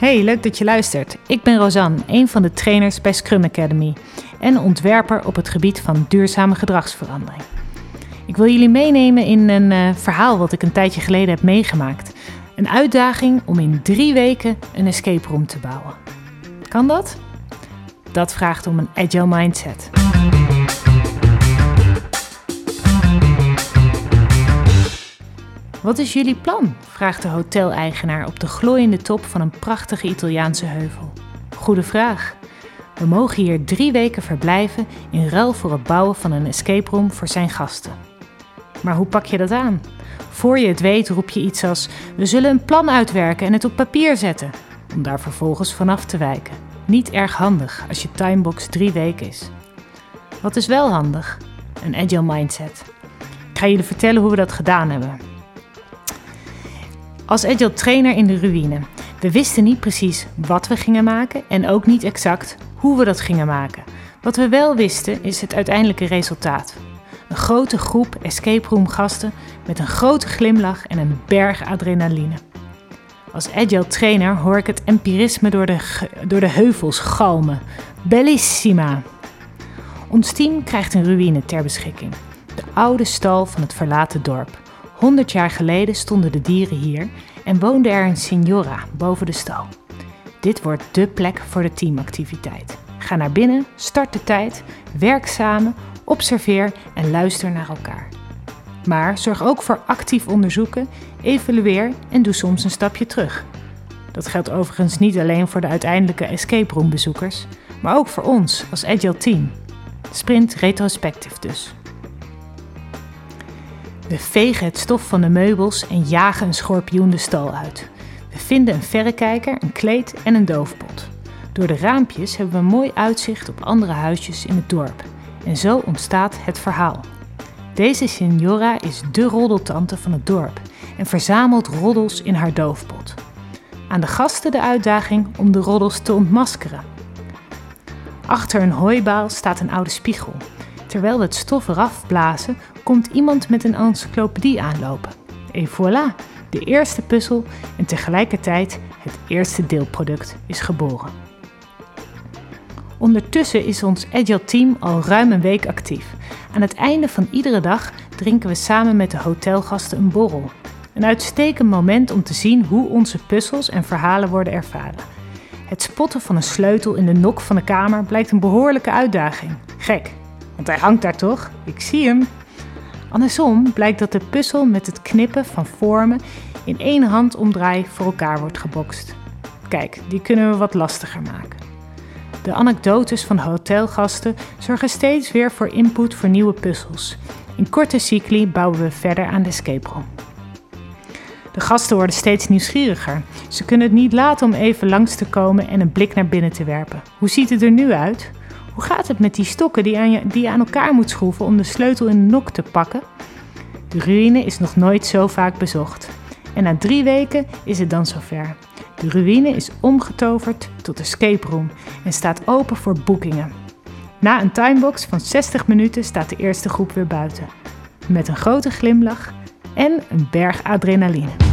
Hey, leuk dat je luistert. Ik ben Rosanne, een van de trainers bij Scrum Academy en ontwerper op het gebied van duurzame gedragsverandering. Ik wil jullie meenemen in een uh, verhaal wat ik een tijdje geleden heb meegemaakt. Een uitdaging om in drie weken een escape room te bouwen. Kan dat? Dat vraagt om een agile mindset. Wat is jullie plan? vraagt de hoteleigenaar op de glooiende top van een prachtige Italiaanse heuvel. Goede vraag. We mogen hier drie weken verblijven in ruil voor het bouwen van een escape room voor zijn gasten. Maar hoe pak je dat aan? Voor je het weet roep je iets als: We zullen een plan uitwerken en het op papier zetten, om daar vervolgens vanaf te wijken. Niet erg handig als je timebox drie weken is. Wat is wel handig? Een agile mindset. Ik ga jullie vertellen hoe we dat gedaan hebben. Als agile trainer in de ruïne. We wisten niet precies wat we gingen maken en ook niet exact hoe we dat gingen maken. Wat we wel wisten is het uiteindelijke resultaat. Een grote groep escape room gasten met een grote glimlach en een berg adrenaline. Als agile trainer hoor ik het empirisme door de, door de heuvels galmen. Bellissima! Ons team krijgt een ruïne ter beschikking. De oude stal van het verlaten dorp. 100 jaar geleden stonden de dieren hier en woonde er een signora boven de stal. Dit wordt dé plek voor de teamactiviteit. Ga naar binnen, start de tijd, werk samen, observeer en luister naar elkaar. Maar zorg ook voor actief onderzoeken, evalueer en doe soms een stapje terug. Dat geldt overigens niet alleen voor de uiteindelijke escape room bezoekers, maar ook voor ons als agile team. Sprint retrospectief dus. We vegen het stof van de meubels en jagen een schorpioen de stal uit. We vinden een verrekijker, een kleed en een doofpot. Door de raampjes hebben we mooi uitzicht op andere huisjes in het dorp. En zo ontstaat het verhaal. Deze signora is de roddeltante van het dorp en verzamelt roddels in haar doofpot. Aan de gasten de uitdaging om de roddels te ontmaskeren. Achter een hooibaal staat een oude spiegel. Terwijl we het stof eraf blazen, komt iemand met een encyclopedie aanlopen. En voilà, de eerste puzzel en tegelijkertijd het eerste deelproduct is geboren. Ondertussen is ons Agile team al ruim een week actief. Aan het einde van iedere dag drinken we samen met de hotelgasten een borrel. Een uitstekend moment om te zien hoe onze puzzels en verhalen worden ervaren. Het spotten van een sleutel in de nok van de kamer blijkt een behoorlijke uitdaging. Gek, want hij hangt daar toch? Ik zie hem. Andersom blijkt dat de puzzel met het knippen van vormen in één handomdraai voor elkaar wordt gebokst. Kijk, die kunnen we wat lastiger maken. De anekdotes van hotelgasten zorgen steeds weer voor input voor nieuwe puzzels. In korte cycli bouwen we verder aan de escape room. De gasten worden steeds nieuwsgieriger. Ze kunnen het niet laten om even langs te komen en een blik naar binnen te werpen. Hoe ziet het er nu uit? Hoe gaat het met die stokken die, aan je, die je aan elkaar moet schroeven om de sleutel in de nok te pakken? De ruïne is nog nooit zo vaak bezocht. En na drie weken is het dan zover. De ruïne is omgetoverd tot escape room en staat open voor boekingen. Na een timebox van 60 minuten staat de eerste groep weer buiten. Met een grote glimlach en een berg adrenaline.